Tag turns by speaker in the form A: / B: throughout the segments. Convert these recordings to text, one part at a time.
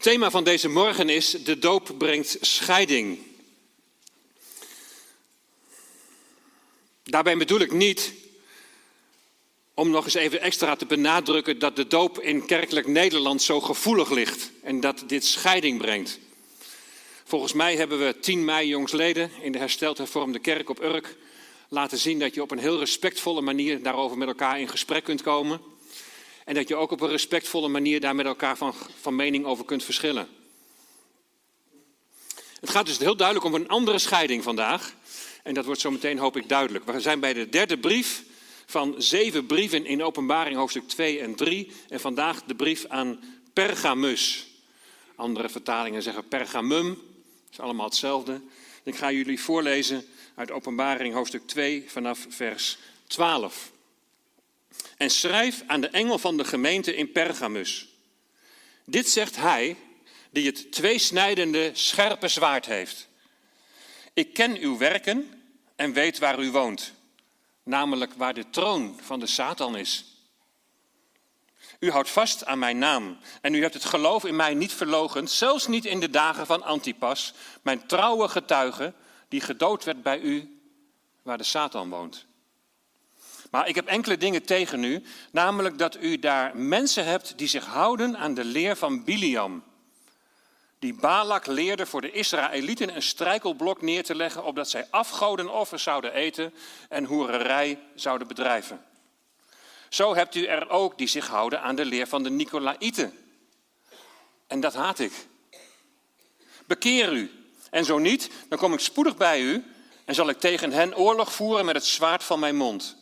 A: Het thema van deze morgen is: de doop brengt scheiding. Daarbij bedoel ik niet om nog eens even extra te benadrukken dat de doop in kerkelijk Nederland zo gevoelig ligt en dat dit scheiding brengt. Volgens mij hebben we 10 mei jongsleden in de hersteld hervormde kerk op Urk laten zien dat je op een heel respectvolle manier daarover met elkaar in gesprek kunt komen. En dat je ook op een respectvolle manier daar met elkaar van, van mening over kunt verschillen. Het gaat dus heel duidelijk om een andere scheiding vandaag. En dat wordt zo meteen, hoop ik, duidelijk. We zijn bij de derde brief van zeven brieven in Openbaring, hoofdstuk 2 en 3. En vandaag de brief aan Pergamus. Andere vertalingen zeggen Pergamum. Dat is allemaal hetzelfde. Ik ga jullie voorlezen uit Openbaring, hoofdstuk 2, vanaf vers 12. En schrijf aan de engel van de gemeente in Pergamus. Dit zegt hij die het tweesnijdende scherpe zwaard heeft. Ik ken uw werken en weet waar u woont, namelijk waar de troon van de Satan is. U houdt vast aan mijn naam en u hebt het geloof in mij niet verlogend, zelfs niet in de dagen van Antipas, mijn trouwe getuige, die gedood werd bij u, waar de Satan woont. Maar ik heb enkele dingen tegen u, namelijk dat u daar mensen hebt die zich houden aan de leer van Biliam. Die Balak leerde voor de Israëlieten een strijkelblok neer te leggen, opdat zij afgodenoffers zouden eten en hoererij zouden bedrijven. Zo hebt u er ook die zich houden aan de leer van de Nicolaïten. En dat haat ik. Bekeer u. En zo niet, dan kom ik spoedig bij u en zal ik tegen hen oorlog voeren met het zwaard van mijn mond.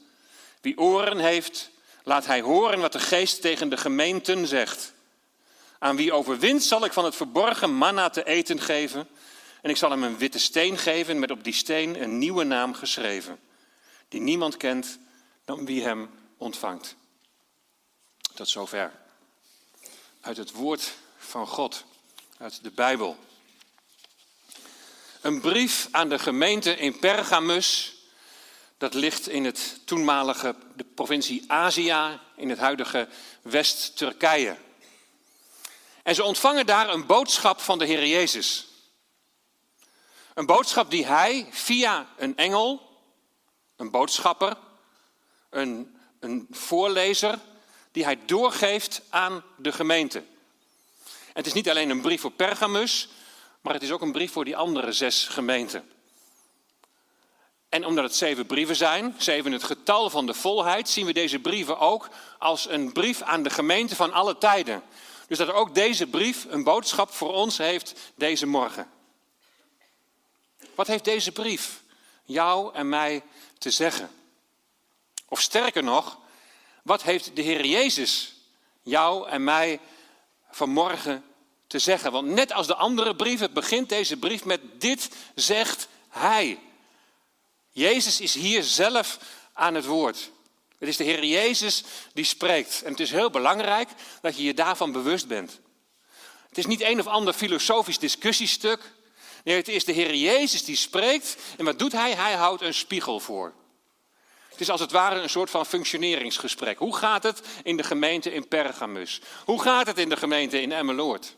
A: Wie oren heeft, laat hij horen wat de geest tegen de gemeenten zegt. Aan wie overwint zal ik van het verborgen manna te eten geven. En ik zal hem een witte steen geven met op die steen een nieuwe naam geschreven. Die niemand kent dan wie hem ontvangt. Tot zover. Uit het woord van God, uit de Bijbel. Een brief aan de gemeente in Pergamus dat ligt in het toenmalige de provincie Azië, in het huidige West-Turkije. En ze ontvangen daar een boodschap van de Heer Jezus. Een boodschap die hij via een engel, een boodschapper, een, een voorlezer, die hij doorgeeft aan de gemeente. En het is niet alleen een brief voor Pergamus, maar het is ook een brief voor die andere zes gemeenten. En omdat het zeven brieven zijn, zeven het getal van de volheid, zien we deze brieven ook als een brief aan de gemeente van alle tijden. Dus dat ook deze brief een boodschap voor ons heeft deze morgen. Wat heeft deze brief jou en mij te zeggen? Of sterker nog, wat heeft de Heer Jezus jou en mij vanmorgen te zeggen? Want net als de andere brieven begint deze brief met dit zegt Hij. Jezus is hier zelf aan het woord. Het is de Heer Jezus die spreekt. En het is heel belangrijk dat je je daarvan bewust bent. Het is niet een of ander filosofisch discussiestuk. Nee, het is de Heer Jezus die spreekt. En wat doet hij? Hij houdt een spiegel voor. Het is als het ware een soort van functioneringsgesprek. Hoe gaat het in de gemeente in Pergamus? Hoe gaat het in de gemeente in Emmeloord?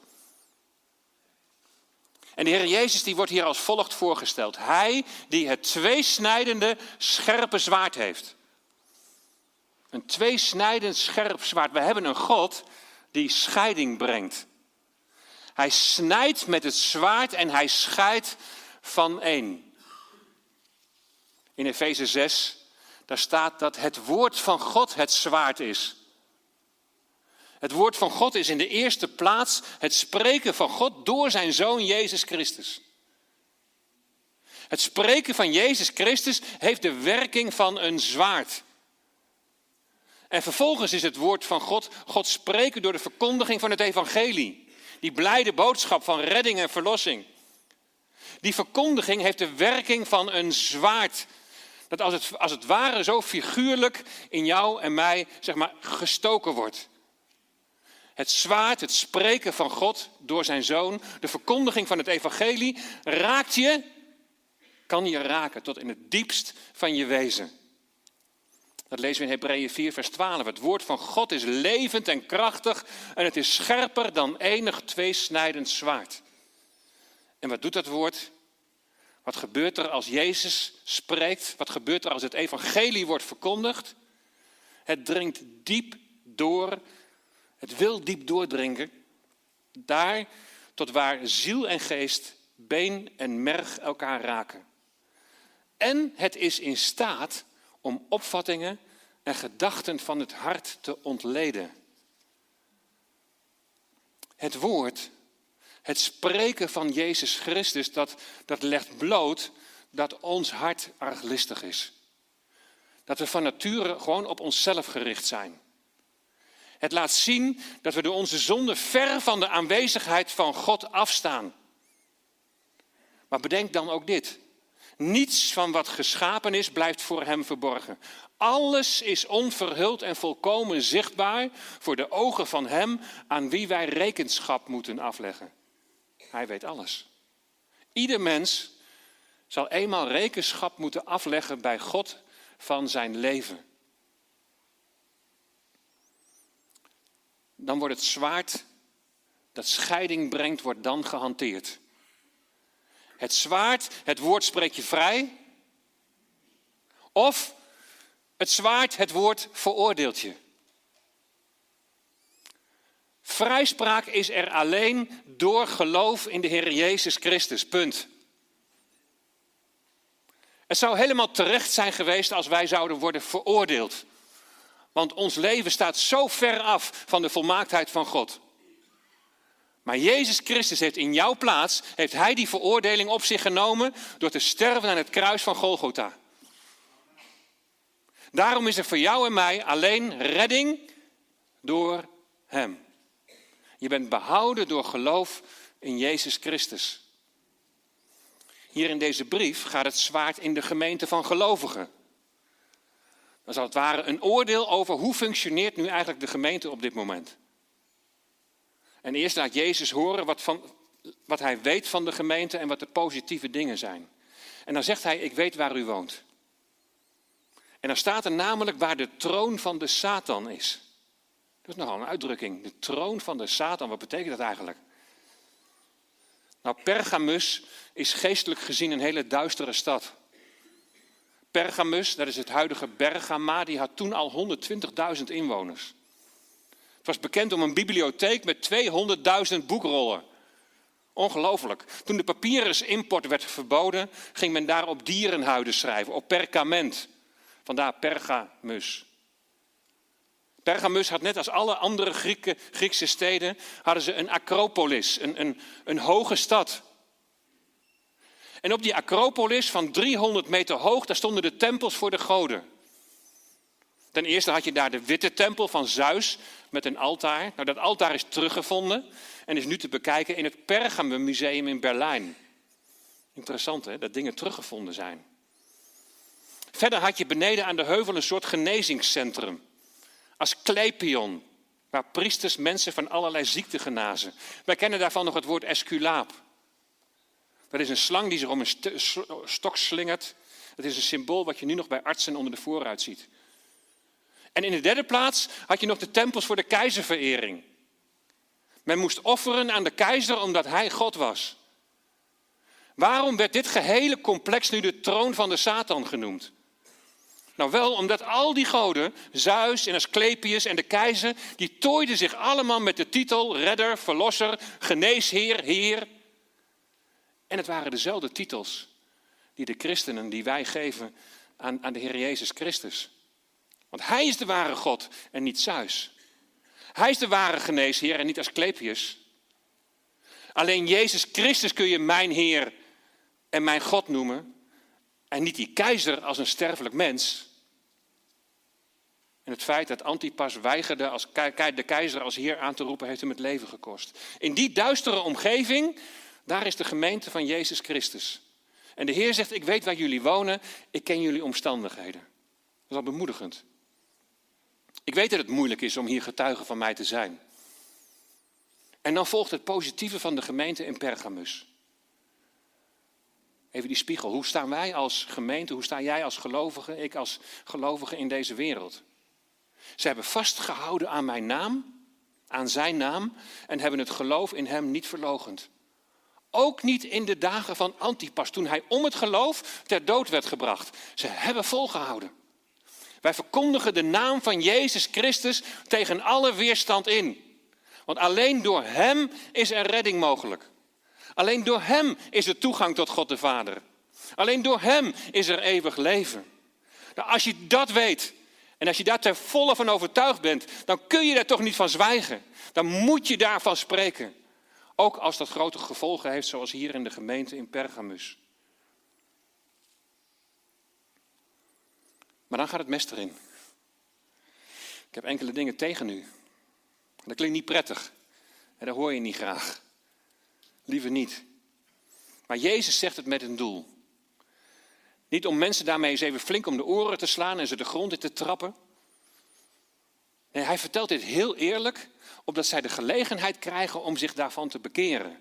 A: En de Heer Jezus die wordt hier als volgt voorgesteld. Hij die het tweesnijdende scherpe zwaard heeft. Een tweesnijdend scherp zwaard. We hebben een God die scheiding brengt. Hij snijdt met het zwaard en hij scheidt van één. In Efeze 6, daar staat dat het woord van God het zwaard is. Het woord van God is in de eerste plaats het spreken van God door zijn zoon Jezus Christus. Het spreken van Jezus Christus heeft de werking van een zwaard. En vervolgens is het woord van God, God spreken door de verkondiging van het evangelie. Die blijde boodschap van redding en verlossing. Die verkondiging heeft de werking van een zwaard. Dat als het, als het ware zo figuurlijk in jou en mij zeg maar, gestoken wordt. Het zwaard, het spreken van God door zijn zoon, de verkondiging van het evangelie, raakt je, kan je raken tot in het diepst van je wezen. Dat lezen we in Hebreeën 4, vers 12. Het woord van God is levend en krachtig en het is scherper dan enig tweesnijdend zwaard. En wat doet dat woord? Wat gebeurt er als Jezus spreekt? Wat gebeurt er als het evangelie wordt verkondigd? Het dringt diep door, het wil diep doordringen, daar tot waar ziel en geest, been en merg elkaar raken. En het is in staat om opvattingen en gedachten van het hart te ontleden. Het woord, het spreken van Jezus Christus, dat, dat legt bloot dat ons hart arglistig is. Dat we van nature gewoon op onszelf gericht zijn. Het laat zien dat we door onze zonde ver van de aanwezigheid van God afstaan. Maar bedenk dan ook dit. Niets van wat geschapen is blijft voor hem verborgen. Alles is onverhuld en volkomen zichtbaar voor de ogen van hem aan wie wij rekenschap moeten afleggen. Hij weet alles. Ieder mens zal eenmaal rekenschap moeten afleggen bij God van zijn leven. Dan wordt het zwaard dat scheiding brengt, wordt dan gehanteerd. Het zwaard, het woord spreekt je vrij. Of het zwaard, het woord veroordeelt je. Vrijspraak is er alleen door geloof in de Heer Jezus Christus. Punt. Het zou helemaal terecht zijn geweest als wij zouden worden veroordeeld. Want ons leven staat zo ver af van de volmaaktheid van God. Maar Jezus Christus heeft in jouw plaats, heeft Hij die veroordeling op zich genomen door te sterven aan het kruis van Golgotha. Daarom is er voor jou en mij alleen redding door Hem. Je bent behouden door geloof in Jezus Christus. Hier in deze brief gaat het zwaard in de gemeente van gelovigen. Dat is als het ware een oordeel over hoe functioneert nu eigenlijk de gemeente op dit moment. En eerst laat Jezus horen wat, van, wat hij weet van de gemeente en wat de positieve dingen zijn. En dan zegt hij, ik weet waar u woont. En dan staat er namelijk waar de troon van de Satan is. Dat is nogal een uitdrukking. De troon van de Satan, wat betekent dat eigenlijk? Nou, Pergamus is geestelijk gezien een hele duistere stad. Pergamus, dat is het huidige Bergama, die had toen al 120.000 inwoners. Het was bekend om een bibliotheek met 200.000 boekrollen. Ongelooflijk. Toen de papyrus-import werd verboden, ging men daar op dierenhuiden schrijven, op perkament. Vandaar Pergamus. Pergamus had net als alle andere Griekse steden, hadden ze een acropolis, een, een, een hoge stad. En op die acropolis van 300 meter hoog, daar stonden de tempels voor de goden. Ten eerste had je daar de witte tempel van Zeus met een altaar. Nou, dat altaar is teruggevonden en is nu te bekijken in het Pergamum Museum in Berlijn. Interessant hè, dat dingen teruggevonden zijn. Verder had je beneden aan de heuvel een soort genezingscentrum. Asclepion, waar priesters mensen van allerlei ziekten genazen. Wij kennen daarvan nog het woord esculaap. Dat is een slang die zich om een stok slingert. Dat is een symbool wat je nu nog bij artsen onder de vooruit ziet. En in de derde plaats had je nog de tempels voor de keizerverering. Men moest offeren aan de keizer omdat hij God was. Waarom werd dit gehele complex nu de troon van de Satan genoemd? Nou wel omdat al die goden, Zeus en Asclepius en de keizer, die tooiden zich allemaal met de titel redder, verlosser, geneesheer, heer. En het waren dezelfde titels die de christenen, die wij geven aan, aan de Heer Jezus Christus. Want hij is de ware God en niet Zeus. Hij is de ware geneesheer en niet Asclepius. Alleen Jezus Christus kun je mijn Heer en mijn God noemen. En niet die keizer als een sterfelijk mens. En het feit dat Antipas weigerde als de keizer als heer aan te roepen, heeft hem het leven gekost. In die duistere omgeving, daar is de gemeente van Jezus Christus. En de Heer zegt, ik weet waar jullie wonen, ik ken jullie omstandigheden. Dat is al bemoedigend. Ik weet dat het moeilijk is om hier getuige van mij te zijn. En dan volgt het positieve van de gemeente in Pergamus. Even die spiegel. Hoe staan wij als gemeente, hoe sta jij als gelovige, ik als gelovige in deze wereld? Ze hebben vastgehouden aan mijn naam, aan zijn naam, en hebben het geloof in hem niet verlogend. Ook niet in de dagen van Antipas, toen hij om het geloof ter dood werd gebracht. Ze hebben volgehouden. Wij verkondigen de naam van Jezus Christus tegen alle weerstand in. Want alleen door Hem is er redding mogelijk. Alleen door Hem is er toegang tot God de Vader. Alleen door Hem is er eeuwig leven. Nou, als je dat weet en als je daar ter volle van overtuigd bent, dan kun je daar toch niet van zwijgen. Dan moet je daarvan spreken. Ook als dat grote gevolgen heeft, zoals hier in de gemeente in Pergamus. Maar dan gaat het mes erin. Ik heb enkele dingen tegen u. Dat klinkt niet prettig. En dat hoor je niet graag. Liever niet. Maar Jezus zegt het met een doel. Niet om mensen daarmee eens even flink om de oren te slaan en ze de grond in te trappen. Nee, hij vertelt dit heel eerlijk, opdat zij de gelegenheid krijgen om zich daarvan te bekeren.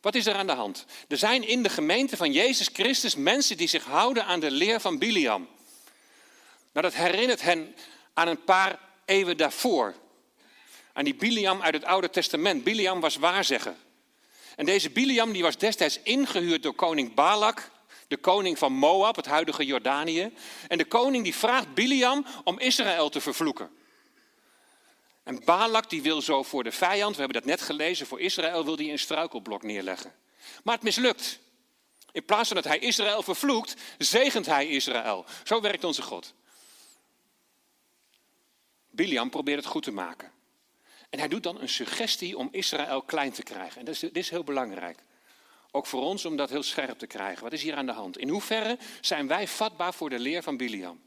A: Wat is er aan de hand? Er zijn in de gemeente van Jezus Christus mensen die zich houden aan de leer van Biliam. Nou, dat herinnert hen aan een paar eeuwen daarvoor. Aan die Biliam uit het Oude Testament. Biliam was waarzegger. En deze Biliam die was destijds ingehuurd door koning Balak, de koning van Moab, het huidige Jordanië. En de koning die vraagt Biliam om Israël te vervloeken. En Balak die wil zo voor de vijand, we hebben dat net gelezen, voor Israël wil hij een struikelblok neerleggen. Maar het mislukt. In plaats van dat hij Israël vervloekt, zegent hij Israël. Zo werkt onze God. Biliam probeert het goed te maken. En hij doet dan een suggestie om Israël klein te krijgen. En dat is, dit is heel belangrijk. Ook voor ons om dat heel scherp te krijgen. Wat is hier aan de hand? In hoeverre zijn wij vatbaar voor de leer van Biliam?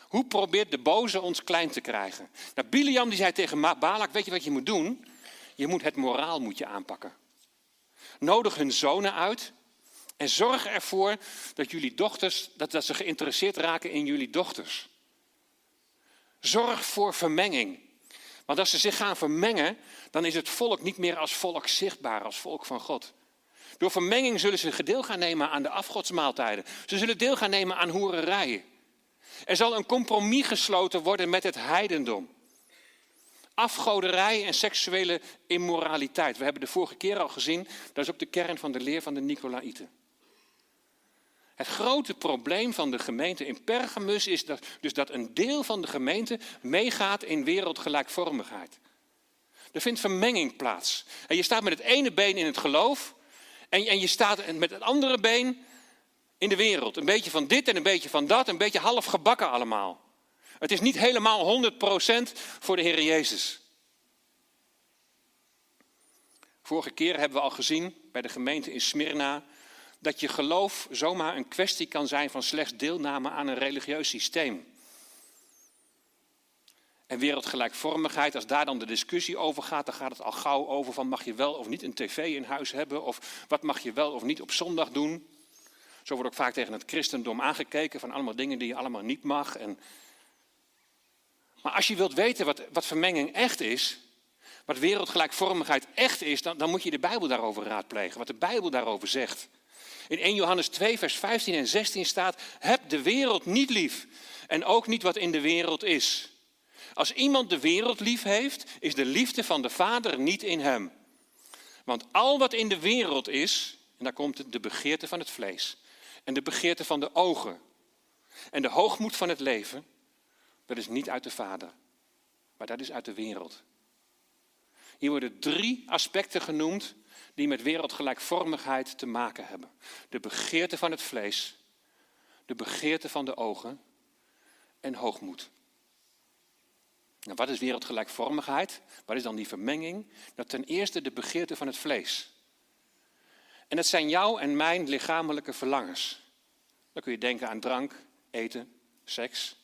A: Hoe probeert de boze ons klein te krijgen? Nou, Biliam die zei tegen Balak, weet je wat je moet doen? Je moet het moraal moet je aanpakken. Nodig hun zonen uit en zorg ervoor dat jullie dochters, dat, dat ze geïnteresseerd raken in jullie dochters. Zorg voor vermenging. Want als ze zich gaan vermengen, dan is het volk niet meer als volk zichtbaar, als volk van God. Door vermenging zullen ze deel gaan nemen aan de afgodsmaaltijden. Ze zullen deel gaan nemen aan hoererijen. Er zal een compromis gesloten worden met het heidendom. Afgoderij en seksuele immoraliteit. We hebben de vorige keer al gezien, dat is ook de kern van de leer van de Nicolaïten. Het grote probleem van de gemeente in Pergamus is dat, dus dat een deel van de gemeente meegaat in wereldgelijkvormigheid. Er vindt vermenging plaats. En je staat met het ene been in het geloof en, en je staat met het andere been in de wereld. Een beetje van dit en een beetje van dat, een beetje half gebakken allemaal. Het is niet helemaal 100% voor de Heer Jezus. Vorige keer hebben we al gezien bij de gemeente in Smyrna dat je geloof zomaar een kwestie kan zijn van slechts deelname aan een religieus systeem. En wereldgelijkvormigheid, als daar dan de discussie over gaat, dan gaat het al gauw over van mag je wel of niet een tv in huis hebben of wat mag je wel of niet op zondag doen. Zo wordt ook vaak tegen het christendom aangekeken van allemaal dingen die je allemaal niet mag. En... Maar als je wilt weten wat, wat vermenging echt is, wat wereldgelijkvormigheid echt is, dan, dan moet je de Bijbel daarover raadplegen, wat de Bijbel daarover zegt. In 1 Johannes 2, vers 15 en 16 staat: Heb de wereld niet lief en ook niet wat in de wereld is. Als iemand de wereld lief heeft, is de liefde van de Vader niet in hem. Want al wat in de wereld is, en daar komt de begeerte van het vlees en de begeerte van de ogen en de hoogmoed van het leven, dat is niet uit de Vader, maar dat is uit de wereld. Hier worden drie aspecten genoemd die met wereldgelijkvormigheid te maken hebben. De begeerte van het vlees, de begeerte van de ogen en hoogmoed. Nou, wat is wereldgelijkvormigheid? Wat is dan die vermenging? Dat ten eerste de begeerte van het vlees. En dat zijn jouw en mijn lichamelijke verlangens. Dan kun je denken aan drank, eten, seks.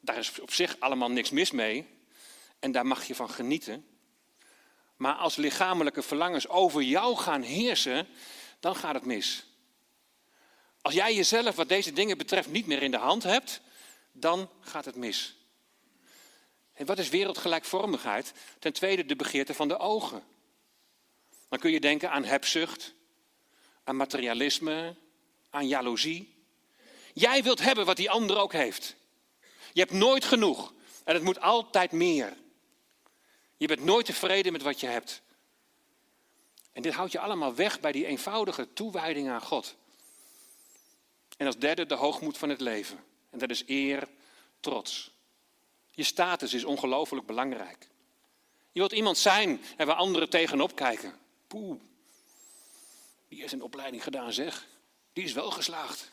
A: Daar is op zich allemaal niks mis mee. En daar mag je van genieten. Maar als lichamelijke verlangens over jou gaan heersen, dan gaat het mis. Als jij jezelf wat deze dingen betreft niet meer in de hand hebt, dan gaat het mis. En wat is wereldgelijkvormigheid? Ten tweede de begeerte van de ogen. Dan kun je denken aan hebzucht, aan materialisme, aan jaloezie. Jij wilt hebben wat die ander ook heeft. Je hebt nooit genoeg en het moet altijd meer. Je bent nooit tevreden met wat je hebt. En dit houdt je allemaal weg bij die eenvoudige toewijding aan God. En als derde de hoogmoed van het leven. En dat is eer, trots. Je status is ongelooflijk belangrijk. Je wilt iemand zijn en waar anderen tegenop kijken. Poeh, die heeft een opleiding gedaan zeg. Die is wel geslaagd.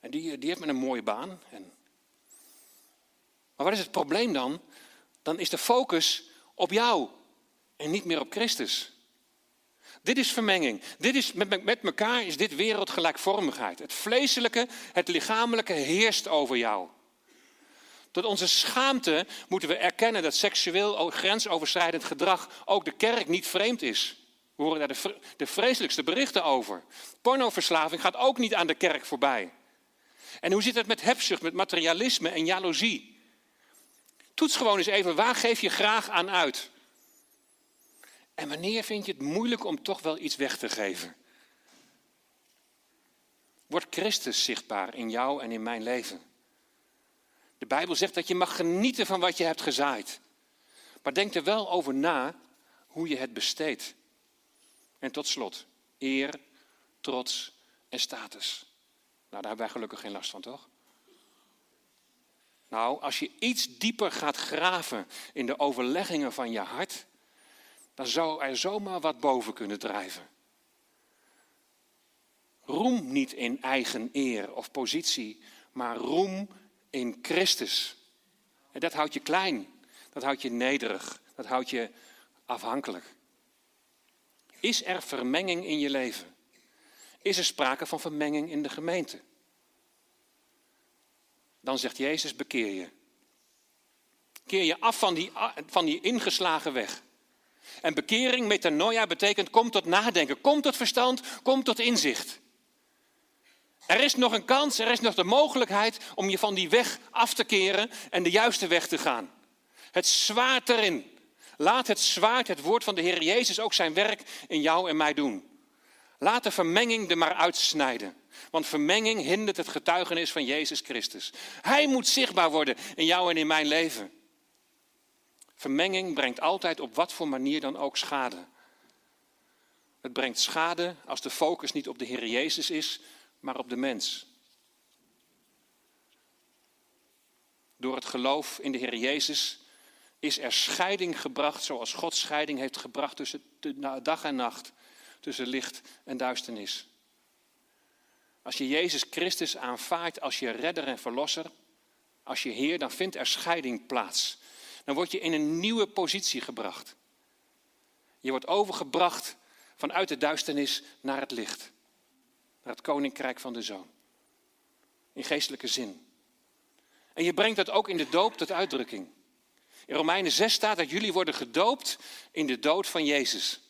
A: En die, die heeft met een mooie baan. En... Maar wat is het probleem dan? Dan is de focus op jou en niet meer op Christus. Dit is vermenging. Dit is, met, met elkaar is dit wereldgelijkvormigheid. Het vleeselijke, het lichamelijke heerst over jou. Tot onze schaamte moeten we erkennen dat seksueel grensoverschrijdend gedrag ook de kerk niet vreemd is. We horen daar de, vreselijkste berichten over. Pornoverslaving gaat ook niet aan de kerk voorbij. En hoe zit het met hebzucht, met materialisme en jaloezie? Toets gewoon eens even, waar geef je graag aan uit? En wanneer vind je het moeilijk om toch wel iets weg te geven? Wordt Christus zichtbaar in jou en in mijn leven? De Bijbel zegt dat je mag genieten van wat je hebt gezaaid. Maar denk er wel over na hoe je het besteedt. En tot slot, eer, trots en status. Nou, daar hebben wij gelukkig geen last van, toch? Nou, als je iets dieper gaat graven in de overleggingen van je hart, dan zou er zomaar wat boven kunnen drijven. Roem niet in eigen eer of positie, maar roem in Christus. En dat houdt je klein, dat houdt je nederig, dat houdt je afhankelijk. Is er vermenging in je leven? Is er sprake van vermenging in de gemeente? Dan zegt Jezus: bekeer je. Keer je af van die, van die ingeslagen weg. En bekering, metanoia, betekent kom tot nadenken, kom tot verstand, kom tot inzicht. Er is nog een kans, er is nog de mogelijkheid om je van die weg af te keren en de juiste weg te gaan. Het zwaard erin. Laat het zwaard, het woord van de Heer Jezus, ook zijn werk in jou en mij doen. Laat de vermenging er maar uitsnijden. Want vermenging hindert het getuigenis van Jezus Christus. Hij moet zichtbaar worden in jou en in mijn leven. Vermenging brengt altijd op wat voor manier dan ook schade. Het brengt schade als de focus niet op de Heer Jezus is, maar op de mens. Door het geloof in de Heer Jezus is er scheiding gebracht zoals God scheiding heeft gebracht tussen dag en nacht, tussen licht en duisternis. Als je Jezus Christus aanvaardt als je redder en verlosser, als je Heer, dan vindt er scheiding plaats. Dan word je in een nieuwe positie gebracht. Je wordt overgebracht vanuit de duisternis naar het licht. Het koninkrijk van de zoon. In geestelijke zin. En je brengt dat ook in de doop tot uitdrukking. In Romeinen 6 staat dat jullie worden gedoopt in de dood van Jezus.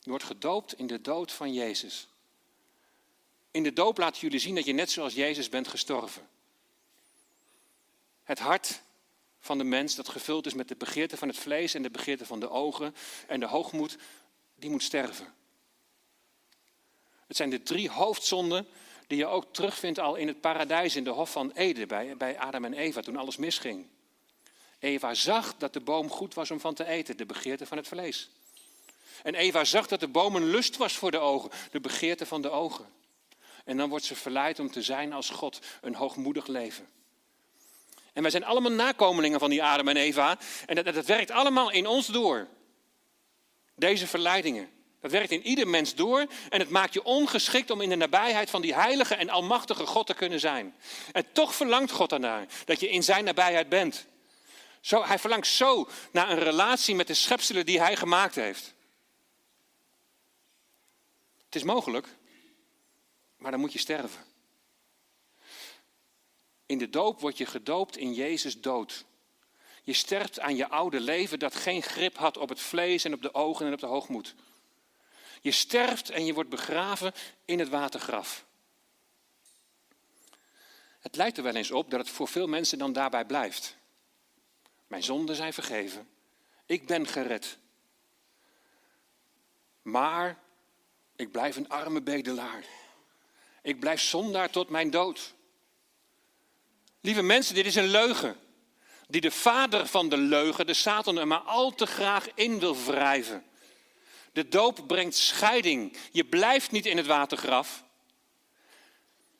A: Je wordt gedoopt in de dood van Jezus. In de doop laten jullie zien dat je net zoals Jezus bent gestorven. Het hart van de mens dat gevuld is met de begeerte van het vlees en de begeerte van de ogen en de hoogmoed, die moet sterven. Het zijn de drie hoofdzonden die je ook terugvindt al in het paradijs in de Hof van Eden bij, bij Adam en Eva toen alles misging. Eva zag dat de boom goed was om van te eten, de begeerte van het vlees. En Eva zag dat de boom een lust was voor de ogen, de begeerte van de ogen. En dan wordt ze verleid om te zijn als God, een hoogmoedig leven. En wij zijn allemaal nakomelingen van die Adam en Eva. En dat, dat werkt allemaal in ons door. Deze verleidingen. Dat werkt in ieder mens door en het maakt je ongeschikt om in de nabijheid van die heilige en almachtige God te kunnen zijn. En toch verlangt God ernaar dat je in zijn nabijheid bent. Zo, hij verlangt zo naar een relatie met de schepselen die hij gemaakt heeft. Het is mogelijk, maar dan moet je sterven. In de doop word je gedoopt in Jezus dood. Je sterft aan je oude leven dat geen grip had op het vlees en op de ogen en op de hoogmoed. Je sterft en je wordt begraven in het watergraf. Het lijkt er wel eens op dat het voor veel mensen dan daarbij blijft. Mijn zonden zijn vergeven. Ik ben gered. Maar Ik blijf een arme bedelaar. Ik blijf zondaar tot mijn dood. Lieve mensen, dit is een leugen. Die de vader van de leugen, de Satan, er maar al te graag in wil wrijven. De doop brengt scheiding. Je blijft niet in het watergraf.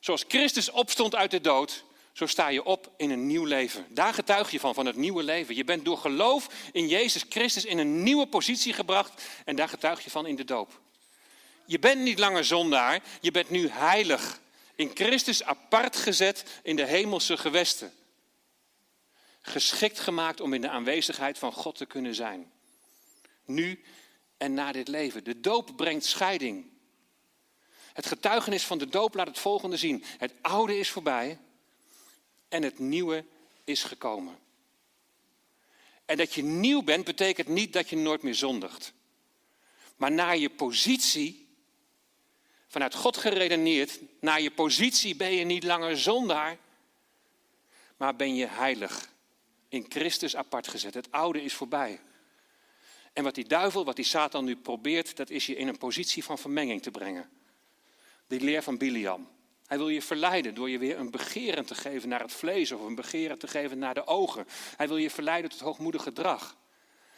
A: Zoals Christus opstond uit de dood, zo sta je op in een nieuw leven. Daar getuig je van, van het nieuwe leven. Je bent door geloof in Jezus Christus in een nieuwe positie gebracht en daar getuig je van in de doop. Je bent niet langer zondaar, je bent nu heilig. In Christus apart gezet in de hemelse gewesten. Geschikt gemaakt om in de aanwezigheid van God te kunnen zijn. Nu en na dit leven. De doop brengt scheiding. Het getuigenis van de doop laat het volgende zien. Het oude is voorbij en het nieuwe is gekomen. En dat je nieuw bent betekent niet dat je nooit meer zondigt. Maar naar je positie, vanuit God geredeneerd, naar je positie ben je niet langer zondaar, maar ben je heilig. In Christus apart gezet. Het oude is voorbij. En wat die duivel, wat die Satan nu probeert, dat is je in een positie van vermenging te brengen. Die leer van Biliam. Hij wil je verleiden door je weer een begeren te geven naar het vlees of een begeren te geven naar de ogen. Hij wil je verleiden tot hoogmoedig gedrag.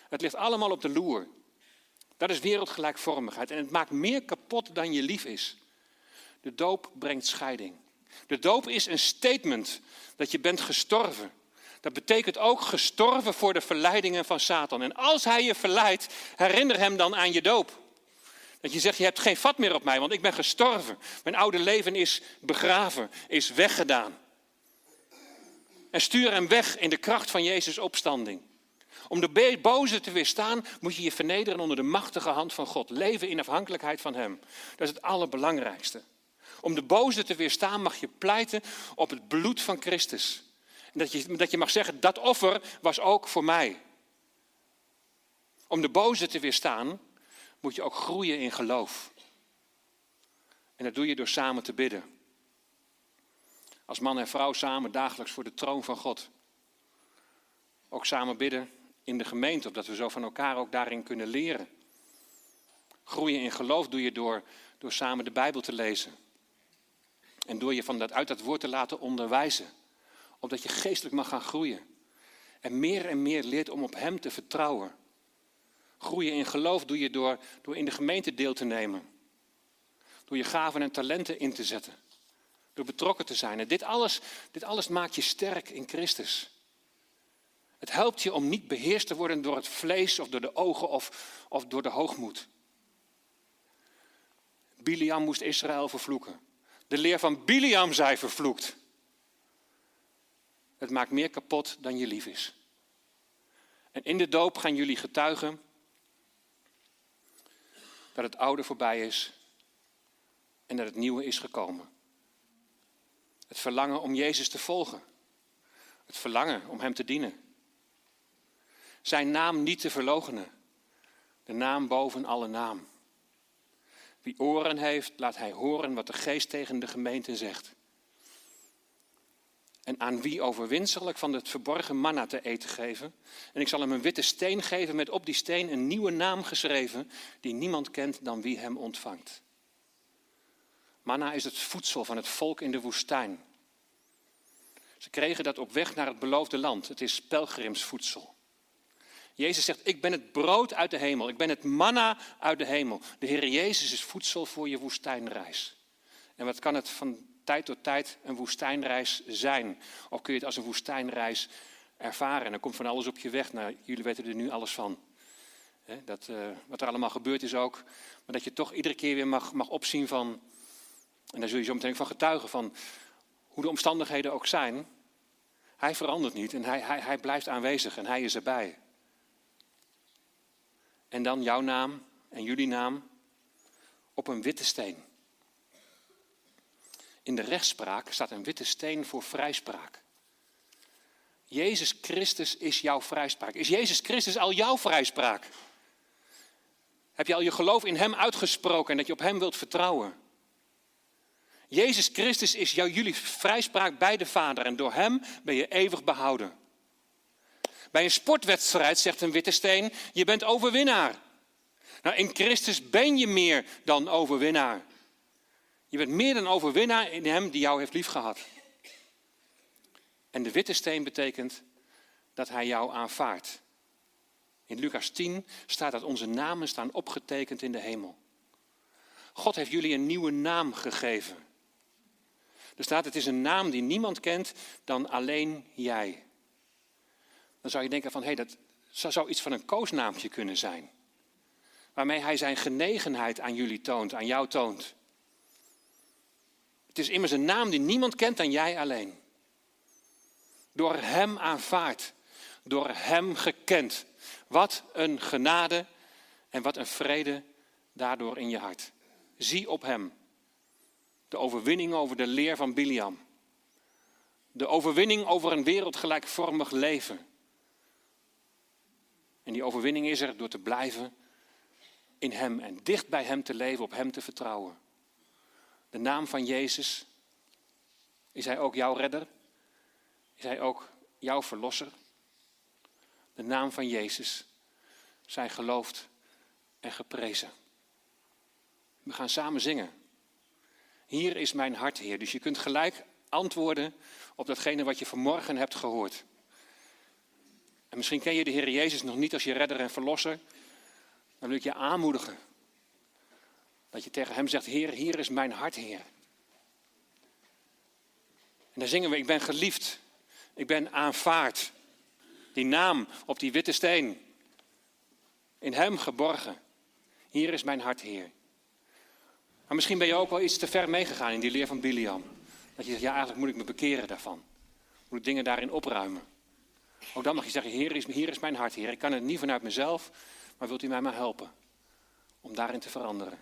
A: Het ligt allemaal op de loer. Dat is wereldgelijkvormigheid en het maakt meer kapot dan je lief is. De doop brengt scheiding. De doop is een statement dat je bent gestorven. Dat betekent ook gestorven voor de verleidingen van Satan. En als hij je verleidt, herinner hem dan aan je doop. Dat je zegt, je hebt geen vat meer op mij, want ik ben gestorven. Mijn oude leven is begraven, is weggedaan. En stuur hem weg in de kracht van Jezus' opstanding. Om de boze te weerstaan, moet je je vernederen onder de machtige hand van God. Leven in afhankelijkheid van Hem. Dat is het allerbelangrijkste. Om de boze te weerstaan mag je pleiten op het bloed van Christus. Dat je, dat je mag zeggen, dat offer was ook voor mij. Om de boze te weerstaan, moet je ook groeien in geloof. En dat doe je door samen te bidden. Als man en vrouw samen dagelijks voor de troon van God. Ook samen bidden in de gemeente, opdat we zo van elkaar ook daarin kunnen leren. Groeien in geloof doe je door, door samen de Bijbel te lezen. En door je van dat, uit dat woord te laten onderwijzen. Opdat je geestelijk mag gaan groeien. En meer en meer leert om op Hem te vertrouwen. Groeien in geloof doe je door, door in de gemeente deel te nemen. Door je gaven en talenten in te zetten. Door betrokken te zijn. En dit alles, dit alles maakt je sterk in Christus. Het helpt je om niet beheerst te worden door het vlees of door de ogen of, of door de hoogmoed. Biliam moest Israël vervloeken. De leer van Biliam zei vervloekt. Het maakt meer kapot dan je lief is. En in de doop gaan jullie getuigen dat het oude voorbij is en dat het nieuwe is gekomen. Het verlangen om Jezus te volgen. Het verlangen om Hem te dienen. Zijn naam niet te verloochenen. De naam boven alle naam. Wie oren heeft, laat hij horen wat de geest tegen de gemeente zegt. En aan wie overwinstelijk van het verborgen manna te eten geven. En ik zal hem een witte steen geven met op die steen een nieuwe naam geschreven, die niemand kent dan wie hem ontvangt. Manna is het voedsel van het volk in de woestijn. Ze kregen dat op weg naar het beloofde land. Het is pelgrimsvoedsel. Jezus zegt, ik ben het brood uit de hemel. Ik ben het manna uit de hemel. De Heer Jezus is voedsel voor je woestijnreis. En wat kan het van tijd tot tijd een woestijnreis zijn? Of kun je het als een woestijnreis ervaren? En er komt van alles op je weg. Nou, jullie weten er nu alles van. dat, uh, wat er allemaal gebeurd is ook. Maar dat je toch iedere keer weer mag, mag opzien van... En daar zul je zo meteen van getuigen van hoe de omstandigheden ook zijn. Hij verandert niet en hij, hij, hij blijft aanwezig en hij is erbij. En dan jouw naam en jullie naam op een witte steen. In de rechtspraak staat een witte steen voor vrijspraak. Jezus Christus is jouw vrijspraak. Is Jezus Christus al jouw vrijspraak? Heb je al je geloof in Hem uitgesproken en dat je op Hem wilt vertrouwen? Jezus Christus is jouw, jullie vrijspraak bij de Vader en door Hem ben je eeuwig behouden. Bij een sportwedstrijd zegt een witte steen, je bent overwinnaar. Nou, in Christus ben je meer dan overwinnaar. Je bent meer dan overwinnaar in Hem die jou heeft liefgehad. En de witte steen betekent dat Hij jou aanvaardt. In Lucas 10 staat dat onze namen staan opgetekend in de hemel. God heeft jullie een nieuwe naam gegeven. Er staat, het is een naam die niemand kent dan alleen jij. Dan zou je denken van, hé, hey, dat zou iets van een koosnaampje kunnen zijn. Waarmee hij zijn genegenheid aan jullie toont, aan jou toont. Het is immers een naam die niemand kent dan jij alleen. Door hem aanvaard, door hem gekend. Wat een genade en wat een vrede daardoor in je hart. Zie op hem. De overwinning over de leer van Biliam. De overwinning over een wereldgelijkvormig leven. En die overwinning is er door te blijven in Hem en dicht bij Hem te leven, op Hem te vertrouwen. De naam van Jezus, is Hij ook jouw redder? Is Hij ook jouw verlosser? De naam van Jezus, zij geloofd en geprezen. We gaan samen zingen. Hier is mijn hart, Heer. Dus je kunt gelijk antwoorden op datgene wat je vanmorgen hebt gehoord. En misschien ken je de Heer Jezus nog niet als je redder en verlosser. Dan wil ik je aanmoedigen. Dat je tegen Hem zegt, Heer, hier is mijn hart, Heer. En dan zingen we, ik ben geliefd. Ik ben aanvaard. Die naam op die witte steen. In Hem geborgen. Hier is mijn hart, Heer. Maar misschien ben je ook wel iets te ver meegegaan in die leer van Biliam. Dat je zegt, ja, eigenlijk moet ik me bekeren daarvan. Moet ik dingen daarin opruimen. Ook dan mag je zeggen, Heer, hier is mijn hart, Heer. Ik kan het niet vanuit mezelf, maar wilt u mij maar helpen om daarin te veranderen.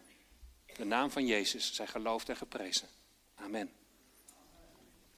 A: De naam van Jezus zij geloofd en geprezen. Amen.